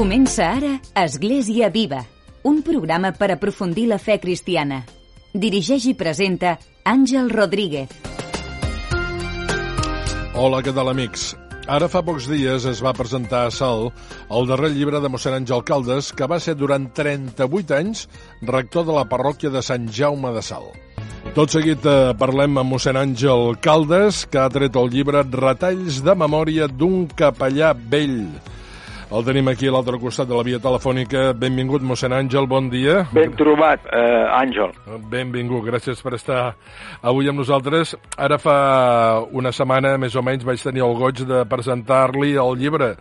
Comença ara Església Viva, un programa per aprofundir la fe cristiana. Dirigeix i presenta Àngel Rodríguez. Hola, què tal, amics? Ara fa pocs dies es va presentar a Sal el darrer llibre de mossèn Àngel Caldes, que va ser durant 38 anys rector de la parròquia de Sant Jaume de Sal. Tot seguit eh, parlem amb mossèn Àngel Caldes, que ha tret el llibre Retalls de memòria d'un capellà vell. El tenim aquí a l'altre costat de la via telefònica. Benvingut, mossèn Àngel, bon dia. Ben trobat, eh, Àngel. Benvingut, gràcies per estar avui amb nosaltres. Ara fa una setmana, més o menys, vaig tenir el goig de presentar-li el llibre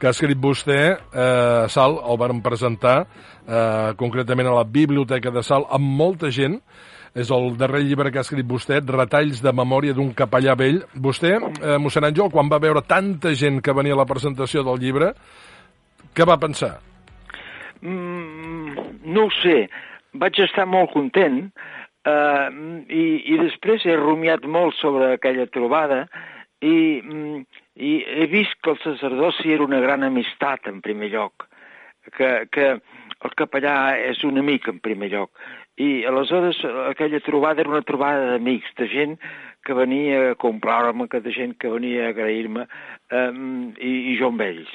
que ha escrit vostè, eh, Sal, el van presentar eh, concretament a la Biblioteca de Sal, amb molta gent, és el darrer llibre que ha escrit vostè, Retalls de memòria d'un capellà vell. Vostè, eh, mossèn Àngel, quan va veure tanta gent que venia a la presentació del llibre, què va pensar? Mm, no ho sé, vaig estar molt content eh, i, i després he rumiat molt sobre aquella trobada i, mm, i he vist que el sacerdoci era una gran amistat en primer lloc, que, que el capellà és un amic en primer lloc. I aleshores aquella trobada era una trobada d'amics, de gent que venia a comprar-me, que de gent que venia a agrair-me, um, i, i jo amb ells.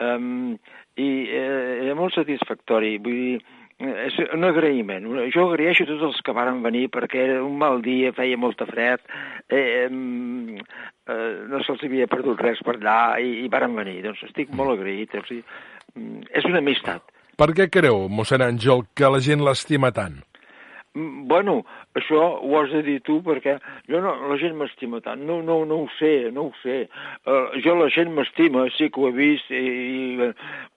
Um, I eh, era molt satisfactori, vull dir, és un agraïment. Jo agraeixo a tots els que varen venir perquè era un mal dia, feia molta fred, eh, eh, no se'ls havia perdut res per allà i, i varen venir. Doncs estic molt agraït. O sigui, és una amistat. Per què creu, mossèn Àngel, que la gent l'estima tant? Bueno, això ho has de dir tu perquè jo no, la gent m'estima tant. No, no, no ho sé, no ho sé. Uh, jo la gent m'estima, sí que ho he vist, i, i,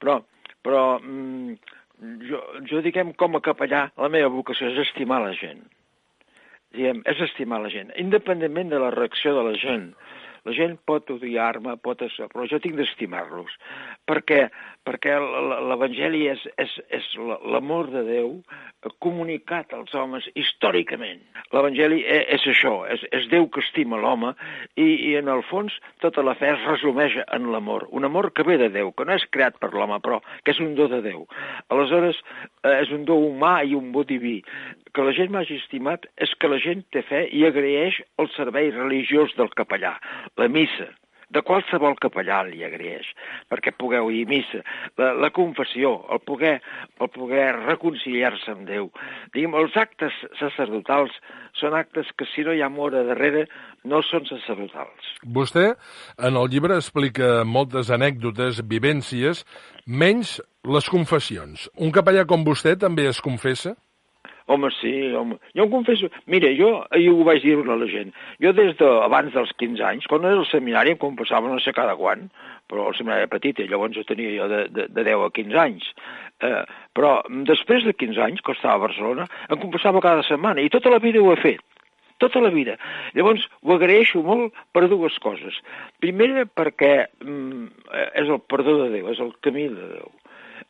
però, però mm, jo, jo, diguem, com a capellà, la meva vocació és estimar la gent. Diguem, és estimar la gent, independentment de la reacció de la gent. La gent pot odiar-me, pot... però jo tinc d'estimar-los. Per què? Perquè l'Evangeli és, és, és l'amor de Déu comunicat als homes històricament. L'Evangeli és, és això, és, és Déu que estima l'home i, i en el fons tota la fe es resumeix en l'amor. Un amor que ve de Déu, que no és creat per l'home, però que és un do de Déu. Aleshores, eh, és un do humà i un bo diví. Que la gent m'hagi estimat és que la gent té fe i agraeix el servei religiós del capellà, la missa, de qualsevol capellà li agraeix, perquè pugueu ir a missa, la, la confessió, el poder, el poder reconciliar-se amb Déu. Diguem, els actes sacerdotals són actes que si no hi ha amor a darrere no són sacerdotals. Vostè en el llibre explica moltes anècdotes, vivències, menys les confessions. Un capellà com vostè també es confessa? Home, sí, home. Jo em confesso... Mira, jo ahir ho vaig dir a la gent. Jo des de abans dels 15 anys, quan era al seminari em confessava no sé cada quan, però el seminari era petit i llavors ho tenia jo de, de, de 10 a 15 anys. Eh, però després de 15 anys, que estava a Barcelona, em confessava cada setmana i tota la vida ho he fet tota la vida. Llavors, ho agraeixo molt per dues coses. Primera, perquè mm, és el perdó de Déu, és el camí de Déu.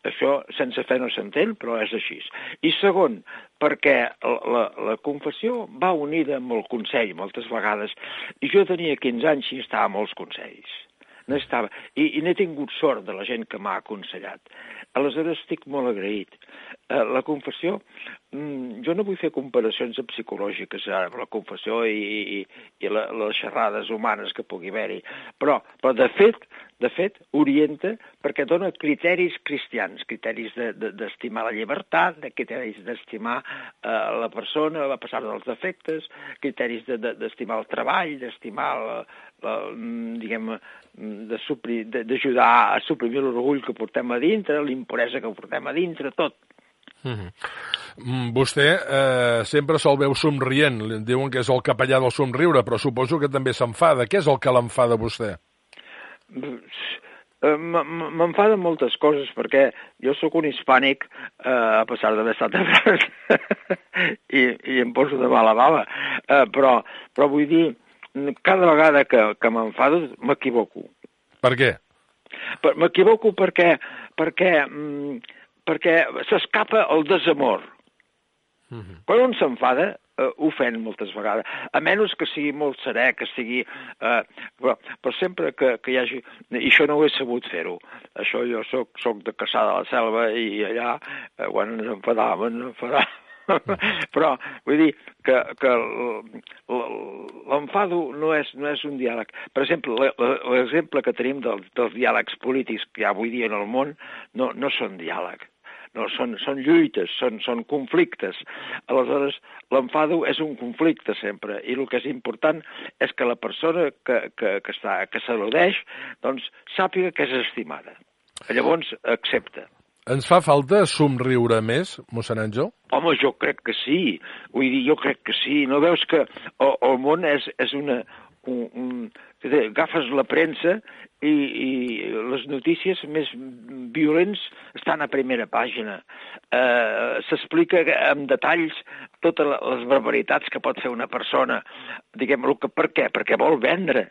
Això sense fe no s'entén, però és així. I segon, perquè la, la confessió va unida amb el consell moltes vegades, i jo tenia 15 anys i estava molts consells. No estava. I, i n'he tingut sort de la gent que m'ha aconsellat. Aleshores estic molt agraït. Eh, la confessió, mm, jo no vull fer comparacions psicològiques ara amb la confessió i, i, i la, les xerrades humanes que pugui haver-hi, però, però de fet, de fet, orienta perquè dona criteris cristians, criteris d'estimar de, de, la llibertat, de criteris d'estimar eh, la persona, a passar dels defectes, criteris d'estimar de, de, el treball, d'estimar la, la, mm, diguem, d'ajudar a suprimir l'orgull que portem a dintre, l'impuresa que portem a dintre, tot. Mm -hmm. Vostè eh, sempre se'l veu somrient, diuen que és el capellà del somriure, però suposo que també s'enfada. Què és el que l'enfada vostè? Eh, m'enfaden moltes coses perquè jo sóc un hispànic eh, a pesar d'haver estat a I, i em poso de mala bava eh, però, però vull dir cada vegada que, que m'enfado m'equivoco per què? m'equivoco perquè perquè, mm, perquè s'escapa el desamor mhm. -huh. quan un s'enfada eh, ofèn moltes vegades, a menys que sigui molt serè, que sigui... Eh, però, però sempre que, que hi hagi... I això no ho he sabut fer-ho. Això jo soc, soc de Caçà de la Selva i allà, eh, quan ens enfadaven, enfadaven però vull dir que, que l'enfado no, és, no és un diàleg. Per exemple, l'exemple que tenim dels, dels diàlegs polítics que hi ha avui dia en el món no, no són diàleg no, són, són lluites, són, són conflictes. Aleshores, l'enfado és un conflicte sempre, i el que és important és que la persona que, que, que, està, que s'al·ludeix doncs, sàpiga que és estimada. Llavors, accepta. Ens fa falta somriure més, mossèn Àngel? Home, jo crec que sí. Vull dir, jo crec que sí. No veus que el, el món és, és una... Un, un, agafes la premsa i, i les notícies més violents estan a primera pàgina. Eh, S'explica amb detalls totes les barbaritats que pot fer una persona. Diguem, que, per què? Perquè vol vendre.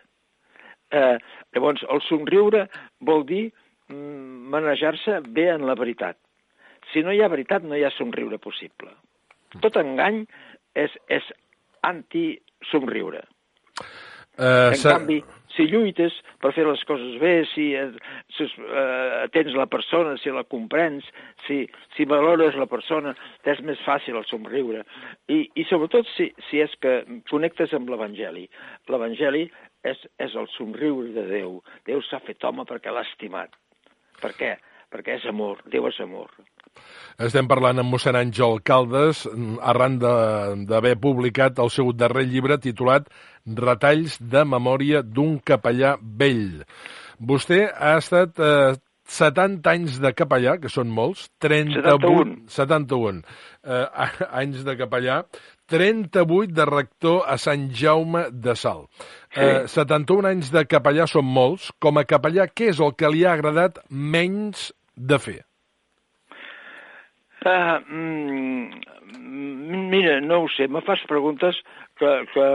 Eh, llavors, el somriure vol dir Mm, manejar-se bé en la veritat. Si no hi ha veritat, no hi ha somriure possible. Tot engany és, és anti-somriure. Uh, en canvi, si lluites per fer les coses bé, si, si uh, atens la persona, si la comprens, si, si valores la persona, és més fàcil el somriure. I, i sobretot si, si és que connectes amb l'Evangeli. L'Evangeli és, és el somriure de Déu. Déu s'ha fet home perquè l'ha estimat. Per què? Perquè és amor, Déu és amor. Estem parlant amb mossèn Àngel Caldes arran d'haver publicat el seu darrer llibre titulat Retalls de memòria d'un capellà vell. Vostè ha estat eh, 70 anys de capellà, que són molts, 38, 71, 71 eh, anys de capellà, 38 de rector a Sant Jaume de Sal. Sí. Eh, 71 anys de capellà són molts. Com a capellà, què és el que li ha agradat menys de fer? Uh, mm, mira, no ho sé, me fas preguntes que, que,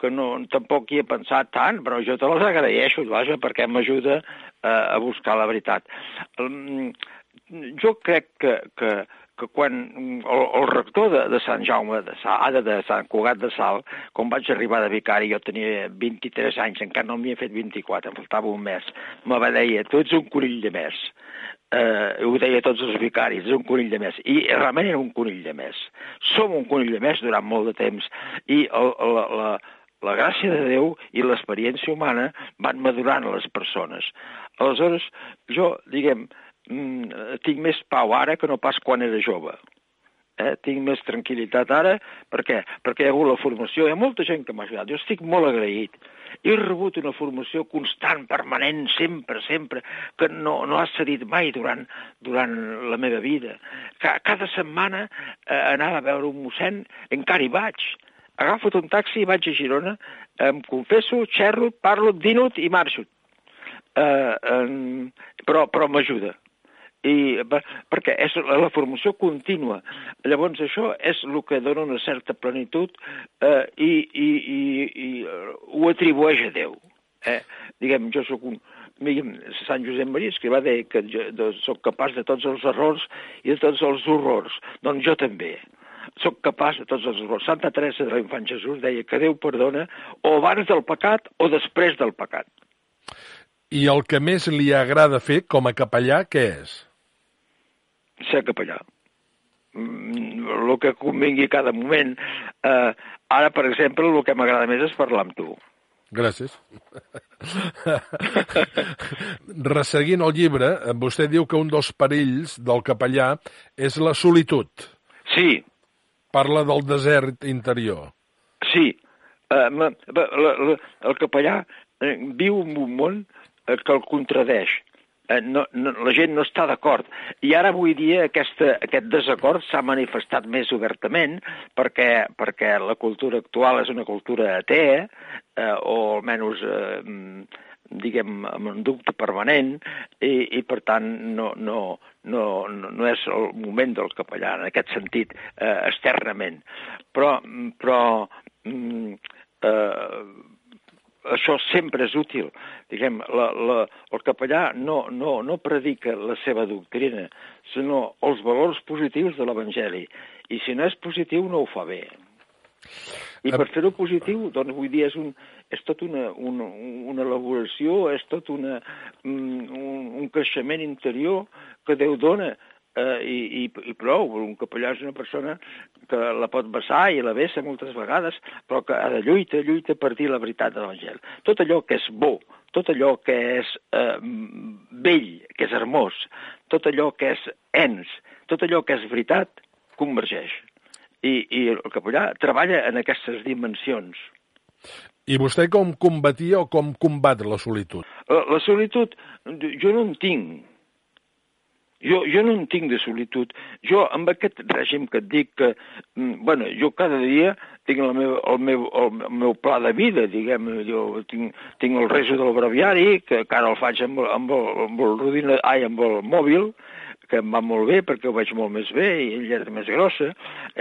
que no, tampoc hi he pensat tant, però jo te les agraeixo, vaja, perquè m'ajuda uh, a buscar la veritat. Um, jo crec que, que, que quan el, el rector de, de Sant Jaume de Sal, de Sant Cugat de Sal, quan vaig arribar de vicari, jo tenia 23 anys, encara no m'hi he fet 24, em faltava un mes, me va deia, tu ets un conill de més. Eh, ho deia tots els vicaris, és un conill de més. I realment era un conill de més. Som un conill de més durant molt de temps. I el, la, la, la gràcia de Déu i l'experiència humana van madurant les persones. Aleshores, jo, diguem, mm, tinc més pau ara que no pas quan era jove. Eh? Tinc més tranquil·litat ara. Per què? Perquè hi ha hagut la formació. Hi ha molta gent que m'ha ajudat. Jo estic molt agraït. He rebut una formació constant, permanent, sempre, sempre, que no, no ha cedit mai durant, durant la meva vida. Cada setmana eh, anava a veure un mossèn, encara hi vaig. Agafo un taxi i vaig a Girona, em confesso, xerro, parlo, dinut i marxo. Eh, eh, però però m'ajuda i, perquè és la formació contínua. Llavors això és el que dona una certa plenitud eh, i, i, i, i ho atribueix a Déu. Eh? Diguem, jo sóc un, diguem, Sant Josep Maria que va dir que jo de, soc capaç de tots els errors i de tots els horrors. Doncs jo també sóc capaç de tots els errors. Santa Teresa de l'Infant Jesús deia que Déu perdona o abans del pecat o després del pecat. I el que més li agrada fer com a capellà, què és? Ser capellà. Mm, el que convingui cada moment. Eh, ara, per exemple, el que m'agrada més és parlar amb tu. Gràcies. Resseguint el llibre, vostè diu que un dels perills del capellà és la solitud. Sí. Parla del desert interior. Sí. La, la, la, el capellà eh, viu en un món eh, que el contradeix eh, no, no, la gent no està d'acord. I ara avui dia aquesta, aquest desacord s'ha manifestat més obertament perquè, perquè la cultura actual és una cultura atea, eh, o almenys eh, diguem, amb un dubte permanent, i, i per tant no, no, no, no és el moment del capellà en aquest sentit eh, externament. Però, però mm, eh, això sempre és útil. Diguem, la, la, el capellà no, no, no predica la seva doctrina, sinó els valors positius de l'Evangeli. i si no és positiu no ho fa bé. I per fer-ho positiu, doncs vull dir, és, un, és tot una, una, una elaboració, és tot una, mm, un, un creixement interior que Déu dona eh, i, i, i prou. Un capellà és una persona que la pot vessar i la vessa moltes vegades, però que ha de lluita, lluita per dir la veritat de l'Evangel. Tot allò que és bo, tot allò que és eh, vell, que és hermós, tot allò que és ens, tot allò que és veritat, convergeix i, i el capellà treballa en aquestes dimensions. I vostè com combatia o com combat la solitud? La, la solitud, jo no en tinc. Jo, jo no en tinc de solitud. Jo, amb aquest règim que et dic que, mm, bueno, jo cada dia tinc la meva, el, meu, el meu pla de vida, diguem, jo tinc, tinc el reso del breviari, que, que ara el faig amb, amb, el, amb el, rodina, ai, amb el mòbil, que em va molt bé perquè ho veig molt més bé i ella és més grossa,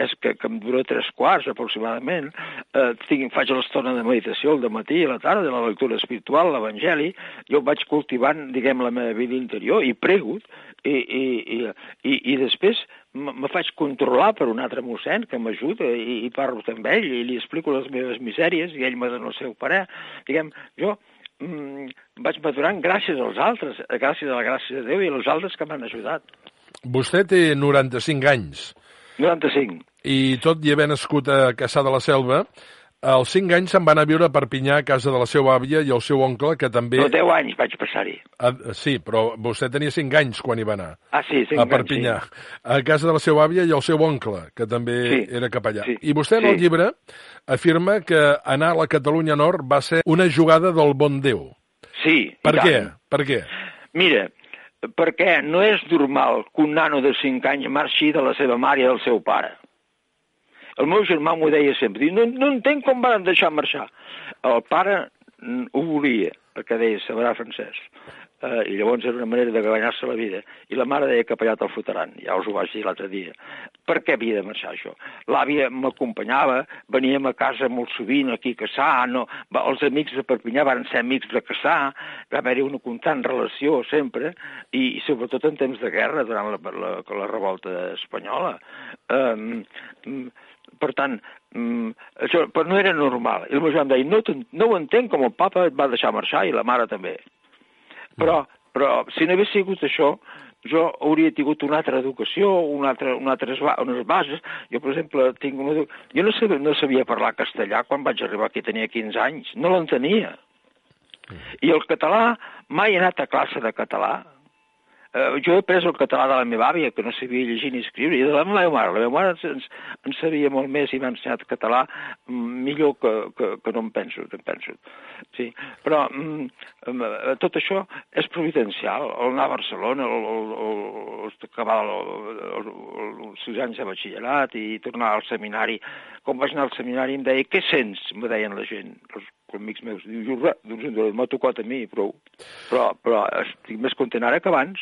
és que, que em dura tres quarts aproximadament. Eh, tinc, faig l'estona de meditació al matí i a la tarda, la lectura espiritual, l'Evangeli, jo vaig cultivant, diguem, la meva vida interior i prego, i, i, i, i, i després me faig controlar per un altre mossèn que m'ajuda i, i parlo amb ell i li explico les meves misèries i ell me dona el seu parer. Diguem, jo mm, vaig madurant gràcies als altres, gràcies a la gràcia de Déu i als altres que m'han ajudat. Vostè té 95 anys. 95. I tot i haver nascut a Caçà de la Selva, als 5 anys se'n van a viure a Perpinyà a casa de la seva àvia i el seu oncle, que també... No, 10 anys vaig passar-hi. Sí, però vostè tenia 5 anys quan hi va anar. Ah, sí, 5 A Perpinyà. Anys, sí. A casa de la seva àvia i el seu oncle, que també Sí, era capellà. sí, I vostè en el sí. llibre afirma que anar a la Catalunya Nord va ser una jugada del bon Déu. Sí, i Per tant. què? Per què? Mira, perquè no és normal que un nano de 5 anys marxi de la seva mare i del seu pare. El meu germà m'ho deia sempre, no, no entenc com van deixar marxar. El pare mm, ho volia, perquè deia, sabrà francès. Uh, I llavors era una manera de guanyar-se la vida. I la mare deia que pellat el fotran, ja us ho vaig dir l'altre dia. Per què havia de marxar això? L'àvia m'acompanyava, veníem a casa molt sovint aquí a Caçà, no, els amics de Perpinyà van ser amics de Caçà, va haver-hi una constant relació sempre, i, i sobretot en temps de guerra, durant la, la, la revolta espanyola. Um, per tant, mm, això però no era normal. I el meu germà em deia, no, no ho entenc com el papa et va deixar marxar i la mare també. Però, però si no hagués sigut això, jo hauria tingut una altra educació, una altra, una altres, ba- unes bases. Jo, per exemple, tinc una... Jo no sabia, no sabia parlar castellà quan vaig arribar aquí, tenia 15 anys. No l'entenia. I el català, mai he anat a classe de català. Eh, jo he pres el català de la meva àvia, que no sabia llegir ni escriure, i de la meva mare. La meva mare ens, ens sabia molt més i m'ha ensenyat català mm, millor que, que, que no em penso, que em penso. Sí. Però mm, eh, tot això és providencial. El anar a Barcelona, el, el, el, el, acabar el, el, el, els sis anys de batxillerat i tornar al seminari. Quan vaig anar al seminari em deia, què sents? Me deien la gent, els amics meus. Diu, jo res, doncs m'ha tocat a mi, prou. Però, però estic més content ara que abans.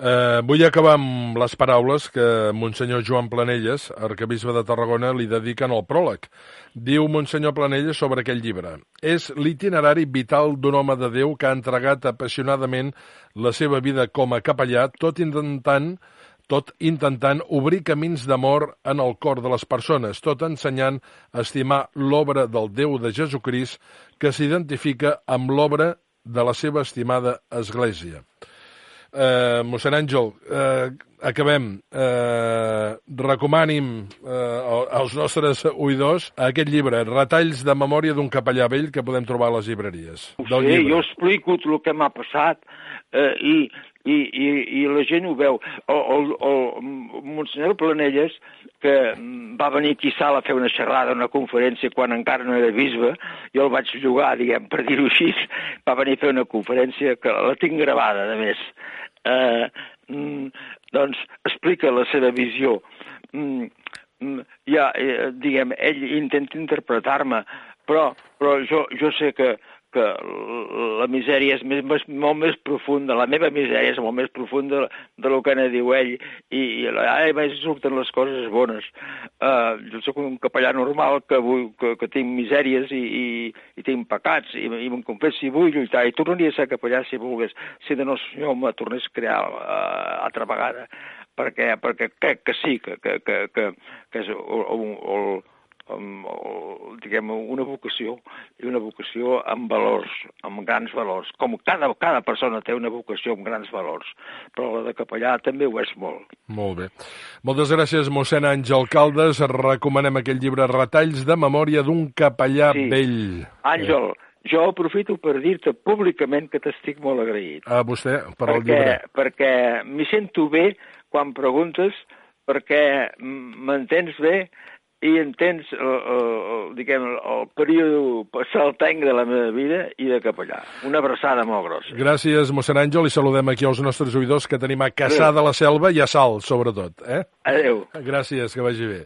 Eh, vull acabar amb les paraules que Monsenyor Joan Planelles, arcabisbe de Tarragona, li dediquen al pròleg. Diu Monsenyor Planelles sobre aquell llibre. És l'itinerari vital d'un home de Déu que ha entregat apassionadament la seva vida com a capellà, tot intentant tot intentant obrir camins d'amor en el cor de les persones, tot ensenyant a estimar l'obra del Déu de Jesucrist que s'identifica amb l'obra de la seva estimada Església. Eh, mossèn Àngel, eh, acabem. Eh, recomanim eh, als nostres oïdors aquest llibre, Retalls de memòria d'un capellà vell que podem trobar a les llibreries. Ho sé, llibre. jo explico el que m'ha passat eh, i, i, i, i la gent ho veu. El, el, el Monsenyor Planelles, que va venir aquí a Sala a fer una xerrada, una conferència, quan encara no era bisbe, jo el vaig jugar, diguem, per dir-ho així, va venir a fer una conferència que la tinc gravada, a més. Eh, mm, doncs explica la seva visió. Mm, mm, ja, eh, diguem, ell intenta interpretar-me, però, però jo, jo sé que, que la misèria és més, més, molt més profunda, la meva misèria és molt més profunda de lo que ne diu ell, i, i ai, mai surten les coses bones. Uh, jo sóc un capellà normal que, vull, que, que tinc misèries i, i, i tinc pecats, i, i me'n confesso i vull lluitar, i tornaria a ser capellà si volgués, si de no senyor me tornés a crear uh, altra vegada perquè, perquè crec que sí, que, que, que, que, que és el, el, el, amb, el, diguem, una vocació, i una vocació amb valors, amb grans valors. Com cada, cada persona té una vocació amb grans valors, però la de capellà també ho és molt. Molt bé. Moltes gràcies, mossèn Àngel Caldes. Recomanem aquell llibre Retalls de memòria d'un capellà Sí. vell. Àngel, jo aprofito per dir-te públicament que t'estic molt agraït. A vostè, per el perquè llibre. perquè m'hi sento bé quan preguntes, perquè m'entens bé i entens el, el, el, diguem, el període saltenc de la meva vida i de capellà. Una abraçada molt grossa. Gràcies, mossèn Àngel, i saludem aquí els nostres oïdors que tenim a Caçà de la Selva i a Salt, sobretot. Eh? Adéu. Gràcies, que vagi bé.